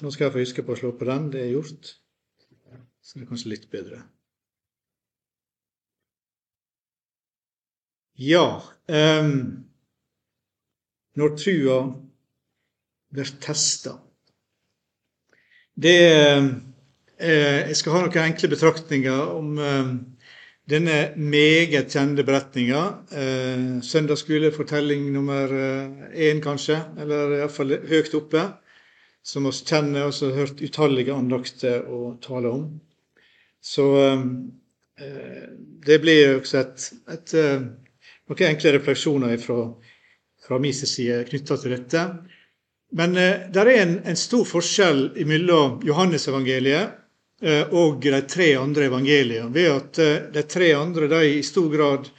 Nå skal jeg få huske på å slå på den. Det er gjort. Så det er kanskje litt bedre. Ja um, Når trua blir testa Det uh, Jeg skal ha noen enkle betraktninger om uh, denne meget kjente beretninga. Uh, søndagsskolefortelling nummer én, kanskje, eller iallfall høyt oppe. Som vi kjenner og har hørt utallige andakter å tale om. Så det blir også et, et noen enkle refleksjoner fra, fra min side knytta til dette. Men eh, det er en, en, stor forskjell mellom Johannesevangeliet eh, og de tre andre evangeliene, ved at eh, de tre andre de i stor grad,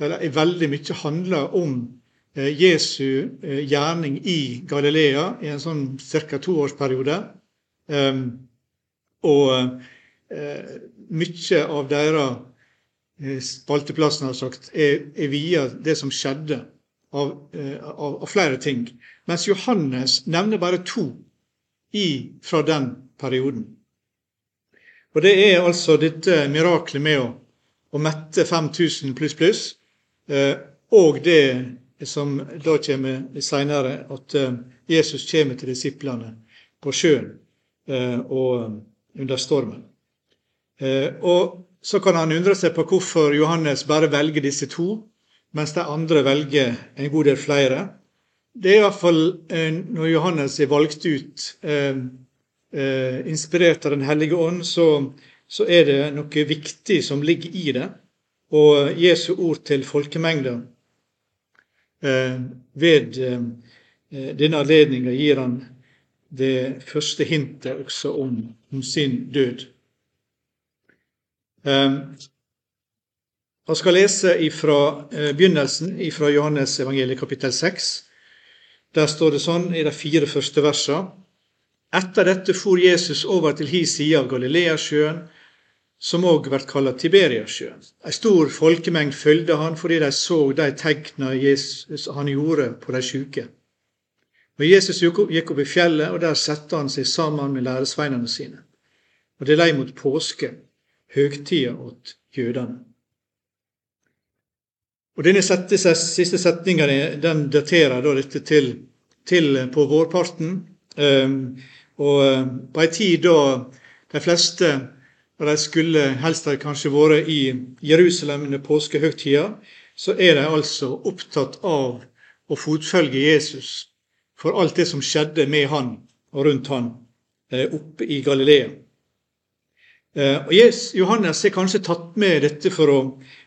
eller veldig mye, handler om eh, Jesu eh, gjerning i Galilea i en sånn ca. toårsperiode. Og eh, mye av deres Eh, spalteplassen har sagt, er, er via det som skjedde av, eh, av, av, flere ting. Mens Johannes nevner bare to i, fra den perioden. Og Det er altså dette miraklet med å, å mette 5000 pluss pluss, eh, og det som da kommer seinere, at Jesus kommer til disiplene på sjøen og under stormen. Og så kan han undre seg på hvorfor Johannes bare velger disse to, mens de andre velger en god del flere. Det er iallfall fall når Johannes er valgt ut, eh, eh, inspirert av Den hellige ånd, så, så, er det noe viktig som ligger i det. Og Jesu ord til folkemengder eh, ved eh, denne anledninga gir han det første hintet også om, om sin død. Han skal lese fra eh, begynnelsen fra Johannes evangeliet kapittel 6. Der står det sånn i de fire første versene. Etter dette for Jesus over til hi side av Galileasjøen, som òg blir kalla Tiberiasjøen. Ei stor folkemengd følgde han fordi de så de tegna han gjorde på de sjuke. Og Jesus gikk opp i fjellet, og der satte han seg sammen med læresveinene sine. Og det lei mot påske høgtida åt jødene. Og Denne siste setninga den daterer da dette til, til på vårparten. Um, og eh, på ei tid da de fleste og de skulle helst ha kanskje vært i Jerusalem under påskehøgtida, så er de altså opptatt av å fotfølge Jesus for alt det som skjedde med han og rundt han eh, oppe i Galilea. Og og Johannes er kanskje tatt med dette for å,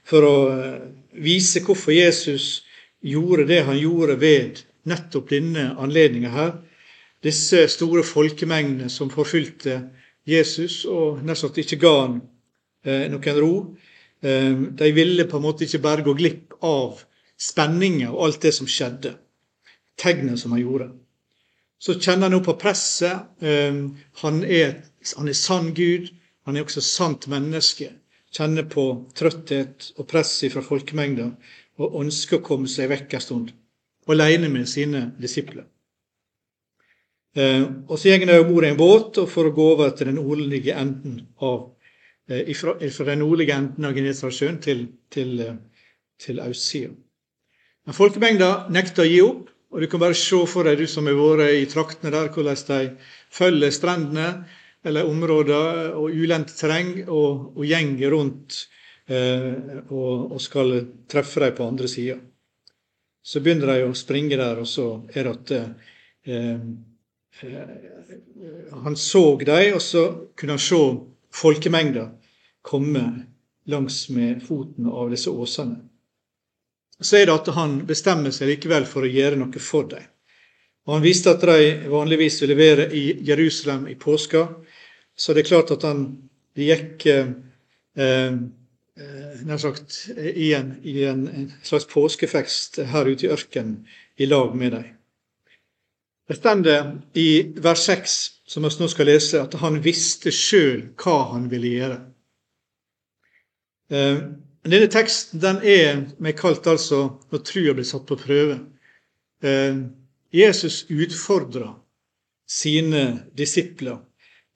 for å eh, vise hvorfor Jesus gjorde det han gjorde ved nettopp denne anledninga her. Disse store folkemengdene som forfulgte Jesus og nesten ikke ga han eh, noen ro. Eh, de ville på en måte ikke bare gå glipp av spenninga og alt det som skjedde. Tegnet som han gjorde. Så kjenner han nå på presset. Eh, han, er, han er sann Gud. Han er også sant menneske, kjenner på trøtthet og press fra folkemengda og ønsker å komme seg vekk en stund, alene med sine disipler. Eh, og Så går de om bord i en båt for å gå over til den nordlige enden av eh, fra, den nordlige enden av Genesaretsjøen til, til, eh, til østsida. Men folkemengda nekter å gi opp, og du kan bare se for deg, du som har vært i traktene der, hvordan de følger strendene eller områder og ulendt terreng og, og gjenger rundt eh, og, og, skal treffe dem på andre sida. Så begynner de å springe der, og så er det at eh, Han så dem, og så kunne han se folkemengder komme langs med foten av disse åsene. Så er det at han bestemmer seg likevel for å gjøre noe for dem. Og Han visste at de vanligvis ville være i Jerusalem i påska, så det er klart at han gikk eh, eh, nær sagt i, en, i en, slags påskefest her ute i ørkenen i lag med dem. Det står i vers 6, som vi nå skal lese, at han visste sjøl hva han ville gjøre. Eh, denne teksten den er meg kalt altså når trua blir satt på prøve. Eh, Jesus utfordrer sine disipler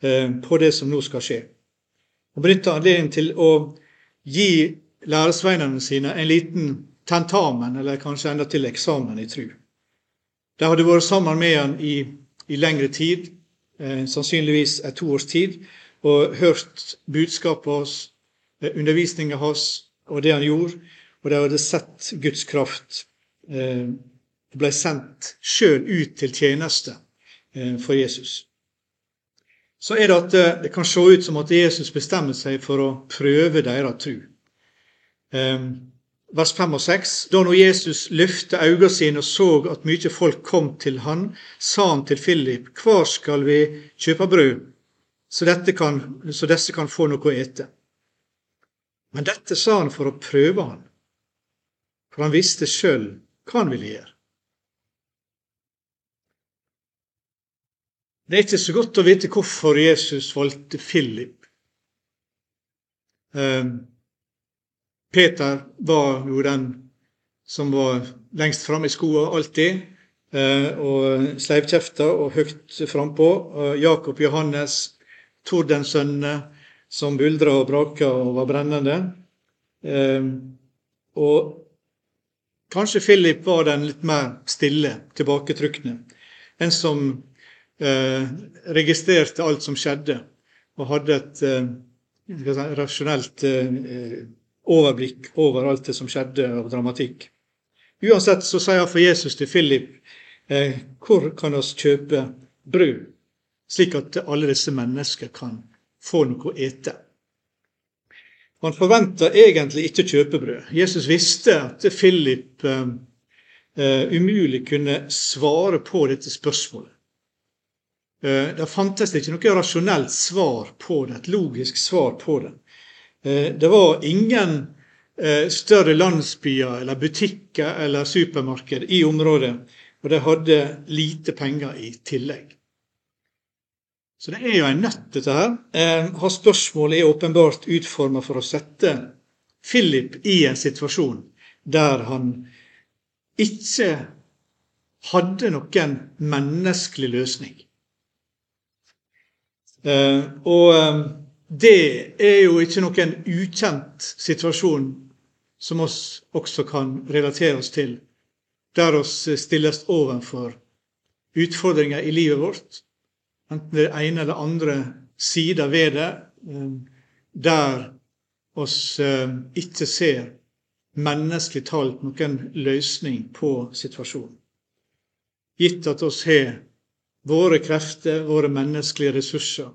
eh, på det som nå skal skje. Og benytter anledningen til å gi læresveinene sine en liten tentamen, eller kanskje enda til eksamen i tru. De hadde vært sammen med han i, i lengre tid, eh, sannsynligvis et to års tid, og hørt budskapet hans, eh, undervisninga hans og det han gjorde, og de hadde sett Guds kraft eh, ble sendt sjøl ut til tjeneste eh, for Jesus. Så er det at eh, det kan se ut som at Jesus bestemmer seg for å prøve deres tru. Vers 5 og 6. Da når Jesus løfte øynene sine og så at mye folk kom til han, sa han til Philip, hvor skal vi kjøpe brød, så, kan, så disse kan få noe å ete? Men dette sa han for å prøve han, for han visste sjøl hva han ville gjøre. Det er ikke så godt å vite hvorfor Jesus valgte Philip. Ehm, Peter var jo den som var lengst framme i skoa alltid, eh, og sleivkjefta og høyt frampå. Jakob Johannes, Tordensønnene, som buldra og braka og var brennende. Ehm, og kanskje Philip var den litt mer stille, tilbaketrukne. En som eh, registrerte alt som skjedde, og hadde et eh, si, rasjonelt eh, overblikk over alt det som skjedde av dramatikk. Uansett så sier for Jesus til Philip eh, hvor kan oss kjøpe brød, slik at alle disse mennesker kan få noe å ete. Han forventa egentlig ikke kjøpebrød. Jesus visste at Philip eh, eh, umulig kunne svare på dette spørsmålet. Eh, det fantes ikke noe rasjonelt svar på det, et logisk svar på det. Eh, det var ingen eh, større landsbyer eller butikker eller supermarked i området, og de hadde lite penger i tillegg. Så det er jo en nøtt, dette her. Hans spørsmål er åpenbart utforma for å sette Philip i en situasjon der han ikke hadde noen menneskelig løsning. Eh, og eh, det er jo ikke noen ukjent situasjon som oss også kan relatere oss til, der oss stilles overfor utfordringer i livet vårt, enten det er ene eller andre sider ved det, eh, der oss ikke ser menneskelig talt noen løsning på situasjonen. Gitt at oss har våre krefter, våre menneskelige ressurser,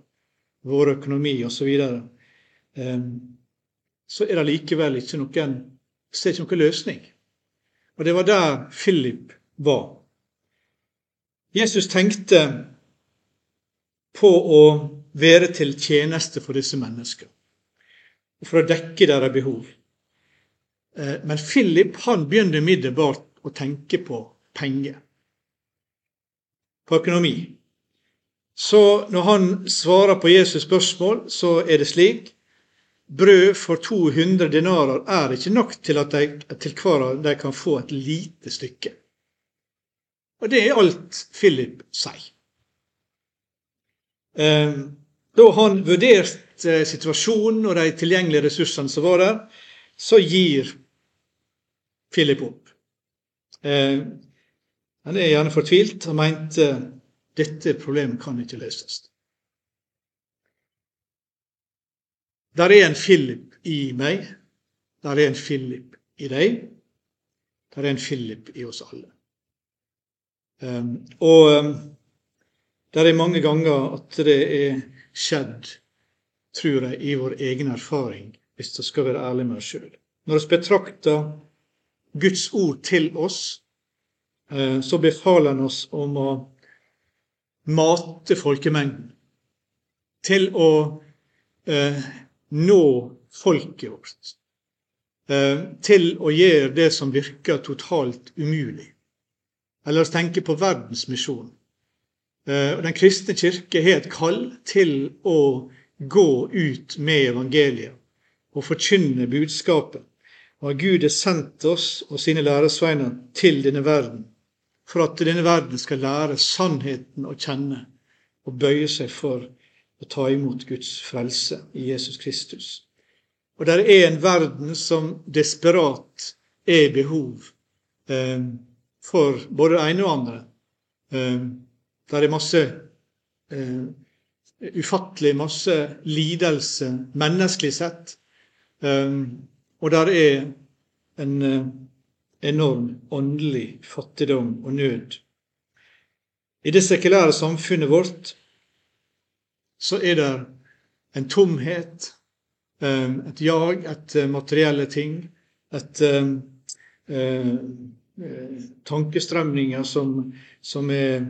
vår økonomi osv., så, så er det likevel ikke noen, ikke noen løsning. Og det var der Philip var. Jesus tenkte på å være til tjeneste for disse menneskene, for å dekke deres behov. Eh, men Philip han begynte umiddelbart å tenke på penger på økonomi. Så når han svarer på Jesus' spørsmål, så er det slik Brød for 200 denarer er ikke nok til at de, til hver av de kan få et lite stykke. Og det er alt Philip sier. Ehm, da han vurderte situasjonen og de tilgjengelige ressursene som var der, så gir Philip opp. Ehm, han er gjerne fortvilt Han mente dette problemet kan ikke løses. Der er en Philip i meg. Der er en Philip i deg. Der er en Philip i oss alle. Um, og um, det er mange ganger at det er skjedd, tror jeg, i vår egen erfaring, hvis vi skal være ærlige med oss sjøl. Når vi betrakter Guds ord til oss, uh, så befaler han oss om å mate folkemengden. Til å eh, nå folket vårt. Eh, til å gjøre det som virker totalt umulig. Eller å tenke på verdensmisjonen. Eh, den kristne kirke har et kall til å gå ut med evangeliet og forkynne budskapet. Og Gud har sendt oss og sine læresveiner til denne verden for at denne verden skal lære sannheten å kjenne, og bøye seg for å ta imot Guds frelse i Jesus Kristus. Og det er en verden som desperat er behov eh, for både det ene og andre. Eh, det er masse eh, ufattelig masse lidelse menneskelig sett. Eh, og der er en eh, enorm åndelig fattigdom og nød. I det sekulære samfunnet vårt så er det en tomhet, eh, et jag etter materielle ting, et eh, tankestrømninger som, som er,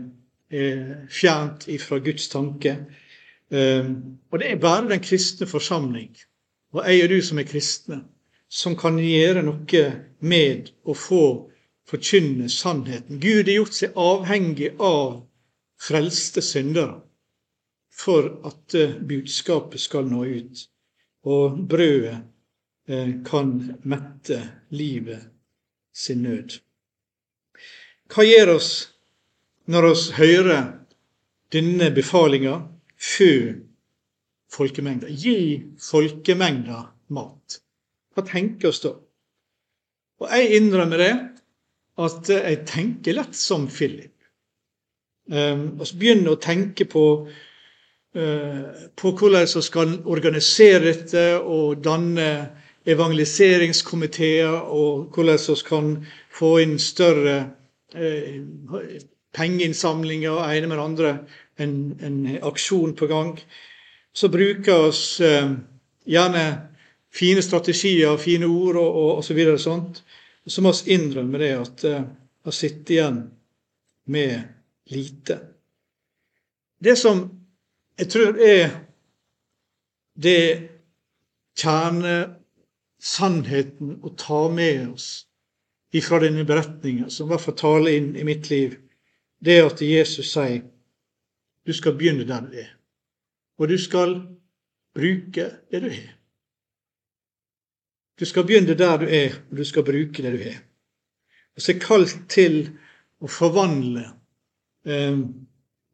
er, fjernt ifra Guds tanke. Og det er bare den kristne forsamling, og jeg og du som er kristne, som kan gjøre noe med å få forkynne sannheten. Gud har gjort seg avhengig av frelste syndere for at eh, budskapet skal nå ut. Og brødet eh, kan mette livet sin nød. Hva gjør oss når oss hører denne befalinga før folkemengda? Gi folkemengda mat. Hva tenker oss da? Og jeg innrømmer det at jeg tenker lett som Philip. Um, og så begynner å tenke på, uh, på hvordan vi skal organisere dette og danne evangeliseringskomiteer, og hvordan vi kan få inn større uh, pengeinnsamlinger og ene med andre, en, en, aksjon på gang. Så bruker vi uh, gjerne fine strategier og fine ord og, og, og så videre. og Sånt. Så må vi innrømme det at vi uh, sitter igjen med lite. Det som jeg tror er det kjernesannheten å ta med oss ifra denne beretninga, som i hvert fall taler inn i mitt liv, det er at Jesus sier du skal begynne der du er. Og du skal bruke det du har. Du skal begynne der du er, og du skal bruke det du har. Og så er kalt til å forvandle eh,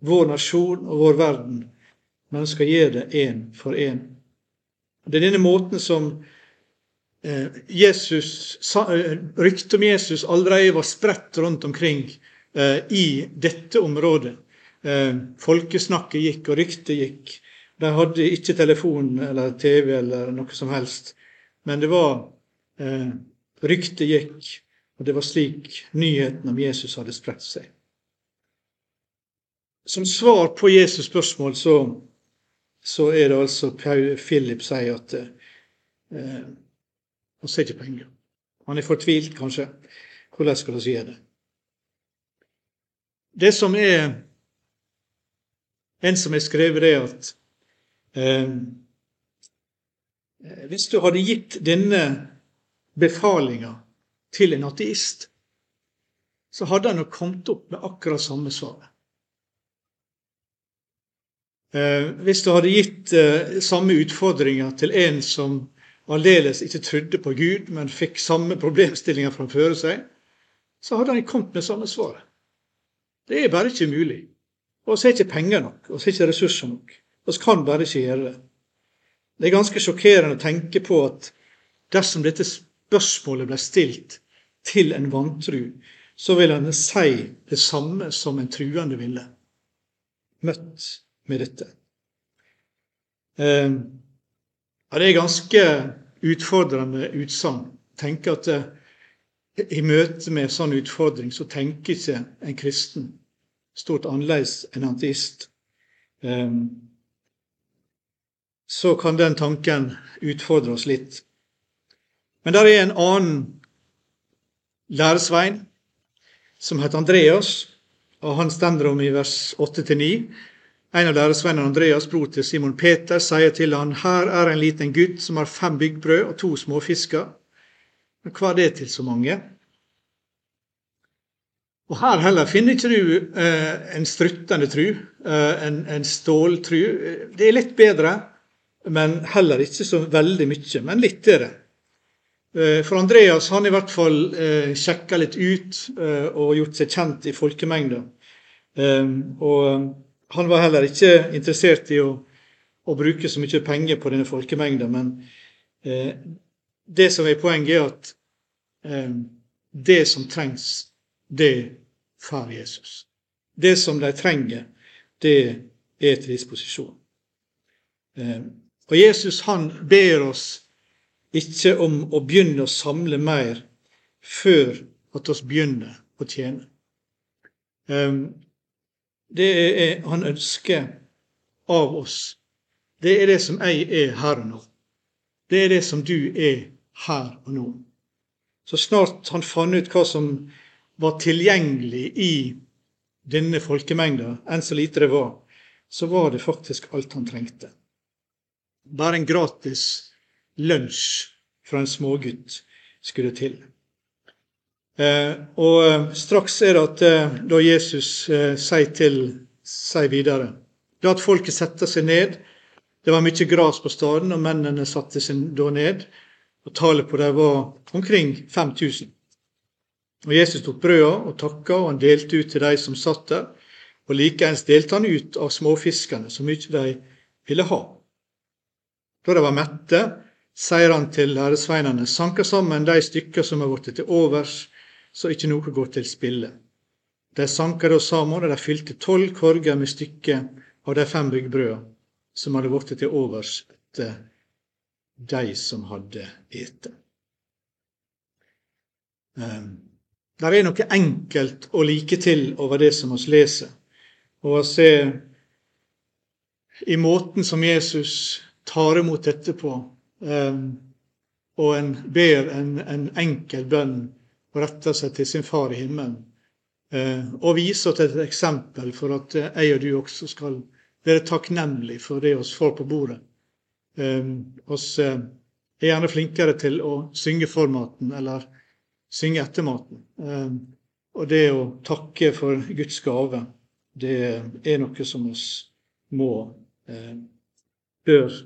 vår nasjon og vår verden, men skal gjøre det én for én. Det er denne måten som eh, Jesus, eh, ryktet om Jesus allerede var spredt rundt omkring eh, i dette området. Eh, folkesnakket gikk, og ryktet gikk. De hadde ikke telefon eller TV eller noe som helst. Men det var eh, Ryktet gikk, og det var slik nyheten om Jesus hadde spredt seg. Som svar på Jesus' spørsmål så, så er det altså Philip sier at eh, han ser ikke penger. Han er fortvilt, kanskje. Hvordan skal vi gjøre det? Det som er En som har skrevet det, at Eh, hvis du hadde gitt denne befalinga til en ateist, så hadde han nok kommet opp med akkurat samme svaret. Eh, hvis du hadde gitt eh, samme utfordringer til en som aldeles ikke trodde på Gud, men fikk samme problemstillinger framfor seg, så hadde han kommet med samme svaret. Det er bare ikke mulig. Og så er ikke penger nok, og så er ikke ressurser nok. Vi kan bare ikke gjøre det. Det er ganske sjokkerende å tenke på at dersom dette spørsmålet ble stilt til en vantru, så ville han si det samme som en truende ville. Møtt med dette. Eh, ja, det er ganske utfordrende utsagn. Tenke at eh, i møte med en sånn utfordring så tenker ikke en kristen stort annerledes enn en ateist. Eh, så kan den tanken utfordre oss litt. Men der er en annen læresvein som heter Andreas, og han stender om i vers 8-9. En av læresveinene, Andreas, bror til Simon Peter, sier til han, her er en liten gutt som har fem byggbrød og to småfisker. Men hva er det til så mange? Og Her heller finner ikke du eh, en struttende tru, eh, en, en ståltru. Det er litt bedre men heller ikke så veldig mye. Men litt er det. Eh, for Andreas han i hvert fall eh, sjekka litt ut eh, og gjort seg kjent i folkemengda. Og han var heller ikke interessert i å, å bruke så mye penger på denne folkemengda, men det som er poenget, er at det som trengs, det får Jesus. Det som de trenger, det er til disposisjon. Eh, og Jesus han ber oss ikke om å begynne å samle mer før at oss begynner å tjene. Eh, det er han ønsker av oss. Det er det som jeg er her og nå. Det er det som du er her og nå. Så snart han fant ut hva som var tilgjengelig i denne folkemengda, enn så lite det var, så var det faktisk alt han trengte. Bare en gratis lunsj fra en smågutt skulle til. Eh, og eh, straks er det at eh, da Jesus sier til sier videre Da at folket setter seg ned. Det var mye gras på staden, og mennene satte seg da ned. Og tallet på dem var omkring 5000. Og Jesus tok brøda og takka, og han delte ut til de som satt der. Og likeens delte han ut av småfiskene så mye de ville ha. Da de var mette, sier han til læresveinene, sanker sammen de stykker som er blitt til overs, så ikke noe går til spille. De sanker da sammen, og de fylte tolv korger med stykker av de fem byggbrøda som hadde blitt til overs etter de som hadde ete. Um, det er noe enkelt og like til over det som vi leser. Og å se i måten som Jesus tar imot dette på, um, og en ber en, en, enkel bønn og retter seg til sin far i himmelen. Uh, og viser til et eksempel for at jeg og du også skal være takknemlig for det vi får på bordet. Oss er gjerne flinkere til å synge for maten eller synge etter maten. Og det å takke for Guds gave, det er noe som vi må, bør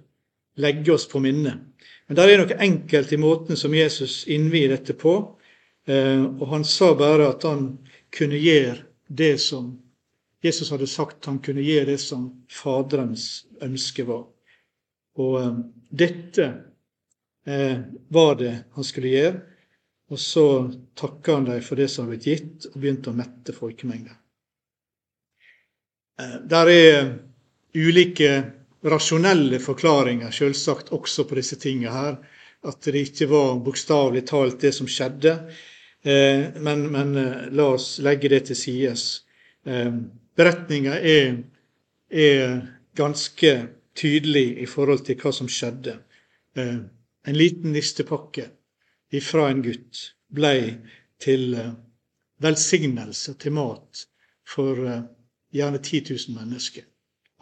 legge oss på minnet. Men det er noe enkelt i måten som Jesus innvier dette på. Ehm, og han sa bare at han kunne gjøre det som Jesus hadde sagt han kunne gjøre det som Faderens ønske var. Og dette eh, var det han skulle gjøre. Og så takka han dem for det som har blitt gitt, og begynte å mette folkemengden. Eh, der er ulike rasjonelle forklaringer selvsagt også på disse tingene her. At det ikke var bokstavelig talt det som skjedde. Eh, men, men eh, la oss legge det til sides. Beretninga er, er ganske tydelig i forhold til hva som skjedde. En liten nistepakke ifra en gutt blei til eh, velsignelse, til mat, for eh, gjerne 10 000 mennesker,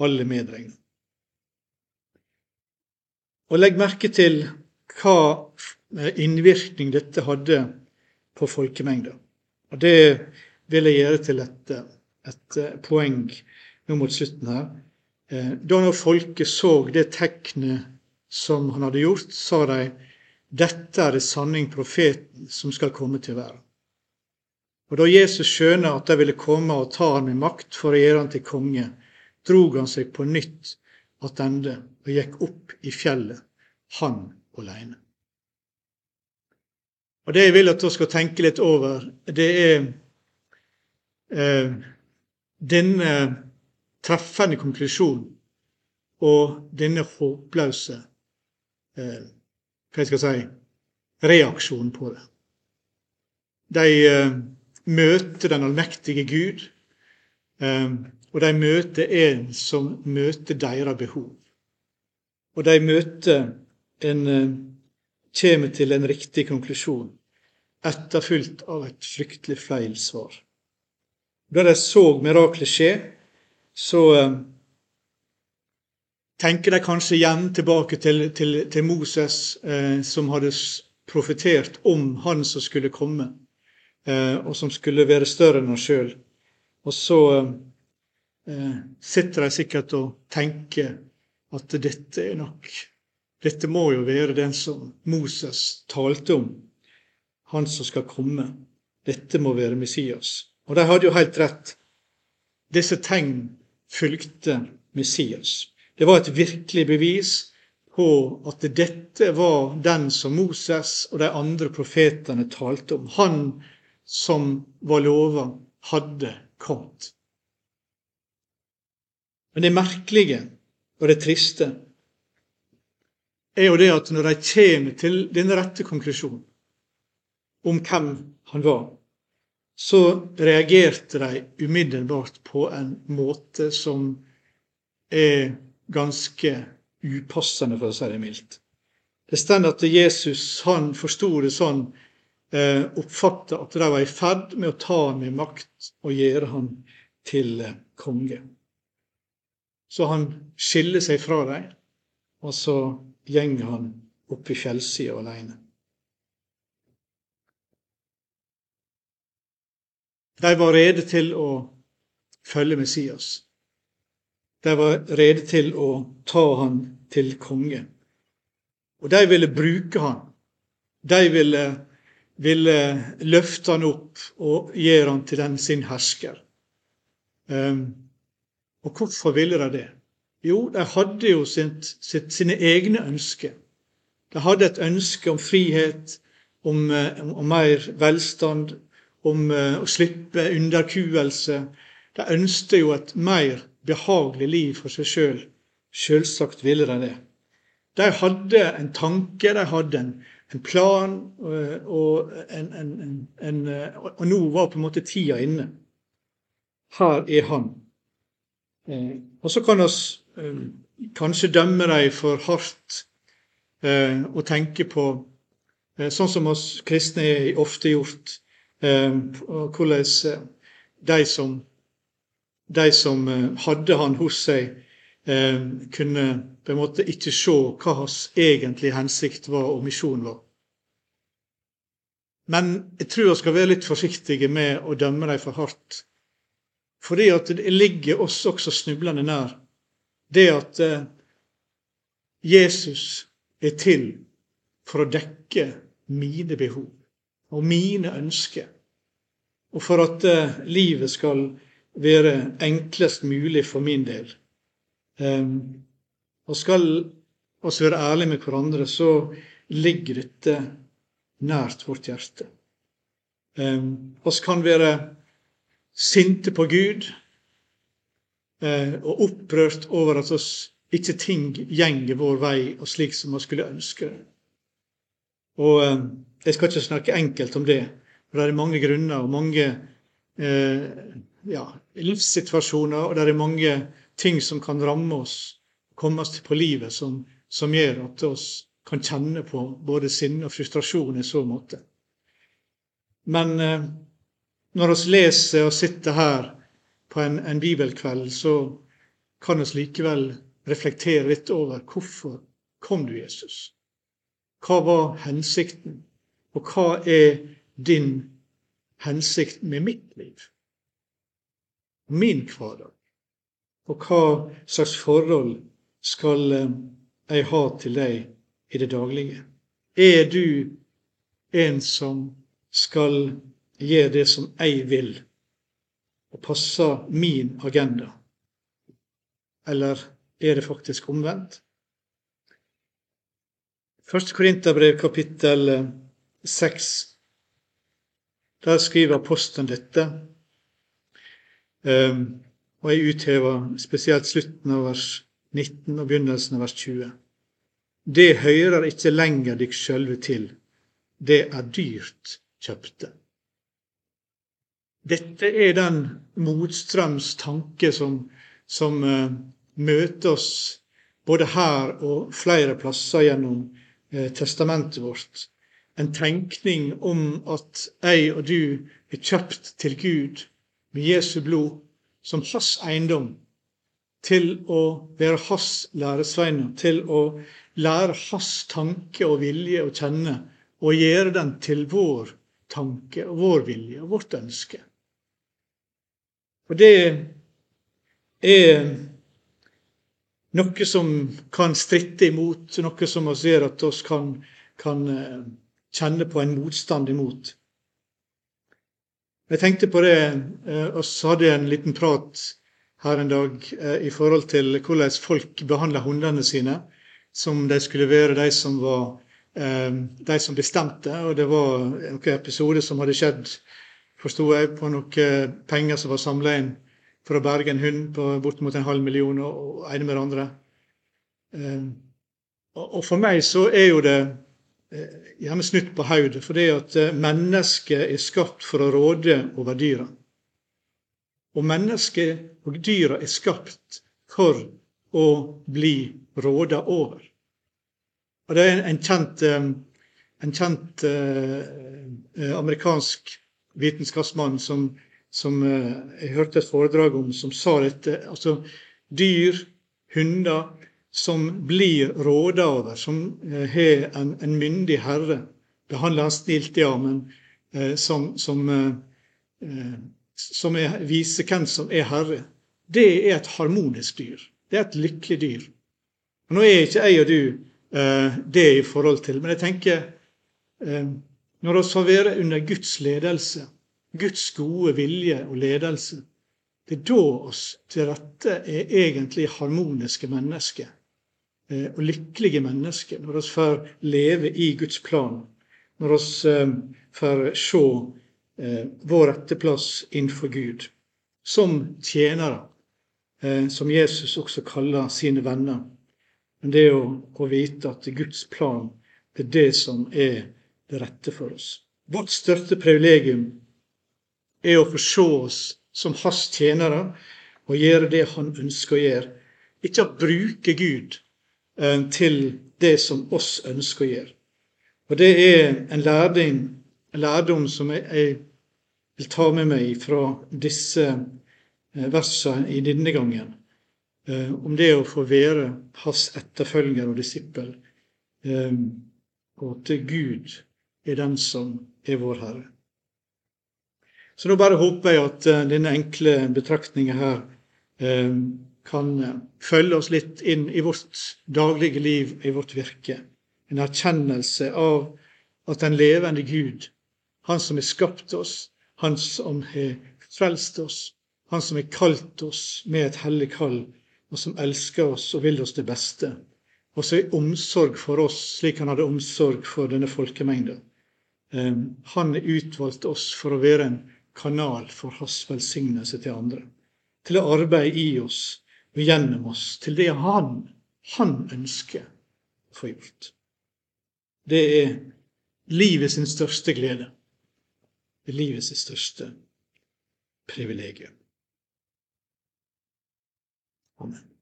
alle medregna. Og legg merke til hva eh, innvirkning dette hadde på folkemengda. Og det vil jeg gjøre til et, et poeng nå mot slutten her. Da når folket så det tegnet som han hadde gjort, sa de dette er det sanning profeten som skal komme til verden. Og Da Jesus skjønner at de ville komme og ta ham med makt for å gjøre ham til konge, drog han seg på nytt attende og gikk opp i fjellet, han aleine. Og Det jeg vil at dere skal tenke litt over, det er eh, denne treffende konklusjonen og denne håpløse eh, hva jeg skal si, reaksjonen på det. De eh, møter den allmektige Gud, eh, og de møter en som møter deres behov. Og de møter en eh, kommer til en riktig konklusjon, etterfulgt av et fryktelig feil svar. Da de så miraklet skje, så eh, tenker de kanskje igjen tilbake til, til, til Moses, eh, som hadde profetert om han som skulle komme, eh, og som skulle være større enn han sjøl. Og så eh, sitter de sikkert og tenker at dette er nok Dette må jo være den som Moses talte om, han som skal komme. Dette må være Messias. Og de hadde jo helt rett. Disse tegn fulgte Messias. Det var et virkelig bevis på at dette var den som Moses og de andre profetene talte om. Han som var lova, hadde kommet. Men det merkelige og det triste er jo det at når de kommer til den rette konklusjonen om hvem han var, så reagerte de umiddelbart på en måte som er ganske upassende, for å si det mildt. Det står at Jesus han forsto det sånn, eh, oppfatta at de var i ferd med å ta ham med makt og gjøre ham til konge. Så han skiller seg fra dem, og så gjenger han opp i fjellsida aleine. De var rede til å følge Messias. De var rede til å ta han til konge. Og de ville bruke han. De ville, ville løfte han opp og gjøre han til den sin hersker. Um, og hvorfor ville de det? Jo, de hadde jo sitt, sitt, sine egne ønsker. De hadde et ønske om frihet, om, eh, om mer velstand, om uh, å slippe underkuelse. De ønsket jo et mer behagelig liv for seg sjøl. Selv. Selvsagt ville de det. De hadde en tanke, de hadde en, en plan, uh, og, en, en, og nå var på en måte tida inne. Her er han. Eh, og så kan vi eh, kanskje dømme dem for hardt eh, og tenke på, sånn som oss kristne er ofte gjort, hvordan de som, de som hadde han hos seg, kunne på en måte ikke se hva hans egentlige hensikt var og misjon var. Men jeg tror vi skal være litt forsiktige med å dømme dem for hardt. Fordi at det ligger oss også snublende nær det at eh, Jesus er til for å dekke mine behov og mine ønsker, og for at eh, livet skal være enklest mulig for min del. Ehm, og skal oss være ærlige med hverandre, så ligger dette nært vårt hjerte. Vi ehm, kan være sinte på Gud eh, og opprørt over at oss ikke ting gjenger vår vei og slik som vi skulle ønske det. Og eh, Jeg skal ikke snakke enkelt om det, for det er mange grunner og mange eh, ja, livssituasjoner, og det er mange ting som kan ramme oss, komme oss på livet, som, som gjør at oss kan kjenne på både sinne og frustrasjon i så måte. Men når vi leser og sitter her på en, en bibelkveld, så kan vi likevel reflektere litt over hvorfor kom du, Jesus? Hva var hensikten? Og hva er din hensikt med mitt liv? Min hverdag? Og hva slags forhold skal eh, jeg ha til deg i det daglige? Er du en som skal gjør det som jeg vil, og passer min agenda? Eller er det faktisk omvendt? Første Korinterbrev, kapittel eh, seks. Der skriver apostelen dette. Ehm, og jeg uthever spesielt slutten av vers 19 og begynnelsen av vers 20. Det hører ikke lenger dykk sjølve til. Det er dyrt kjøpte. Dette er den motstrøms tanke som, som uh, møter oss både her og flere plasser gjennom uh, testamentet vårt. En tenkning om at jeg og du er kjøpt til Gud med Jesu blod som hans eiendom, til å være hans læresveiner, til å lære hans tanke og vilje å kjenne, og gjøre den til vår tanke og vår vilje og vårt ønske. Og det er noe som kan stritte imot, noe som vi ser at vi kan, kan eh, kjenne på en motstand imot. Jeg tenkte på det Vi eh, hadde en liten prat her en dag eh, i forhold til hvordan folk behandla hundene sine, som de skulle være de som var de som bestemte. Og det var noen episoder som hadde skjedd, forsto jeg, på noen penger som var samla inn for å berge en hund på bortimot en halv million, og ene med det andre. Og for meg så er jo det Eh, gjerne snytt på hodet, fordi at eh, mennesket er skapt for å råde over dyra. Og mennesket og dyra er skapt for å bli råda over. Og Det er en kjent, en kjent eh, amerikansk vitenskapsmann som, som eh, jeg hørte et foredrag om, som sa dette. Altså, dyr, hunder, som blir råda over, som eh, har en, en, myndig herre. Behandler han snilt, ja, men eh, som, som, som er, viser hvem som er herre. Det er et harmonisk dyr. Det er et lykkelig dyr. Og nå er ikke jeg og du det i forhold til, men jeg tenker når vi får være under Guds ledelse, Guds gode vilje og ledelse, det er da oss til rette er egentlig harmoniske mennesker. Eh, og lykkelige mennesker når vi får leve i Guds plan, når vi eh, får se eh, vår rette plass innenfor Gud, som tjenere, som Jesus også kaller sine venner. Men det å, å vite at Guds plan det er det som er det rette for oss. Vårt største privilegium er å få se oss som hans tjenere og gjøre det han ønsker å gjøre. Ikke å bruke Gud Eh, til det som oss ønsker å gjøre. Og Det er en lærdom, en lærdom som jeg, jeg, vil ta med meg fra disse eh, versene i denne gangen. Eh, om det å få være hans etterfølger og disippel. Og at Gud er den som er vår Herre. Så nå bare håper jeg at denne enkle betraktningen her kan eh, følge oss litt inn i vårt daglige liv, i vårt virke. En erkjennelse av at den levende Gud, Han som har skapt oss, Han som har frelst oss, Han som har kalt oss med et hellig kall, og som elsker oss og vil oss det beste, og som har omsorg for oss slik han hadde omsorg for denne folkemengda. Eh, han har utvalgt oss for å være en kanal for hans velsignelse til andre. Til å arbeide i oss og gjennom oss til det han, han ønsker å få gjort. Det er livets største glede. Det er livets største privilegium. Amen.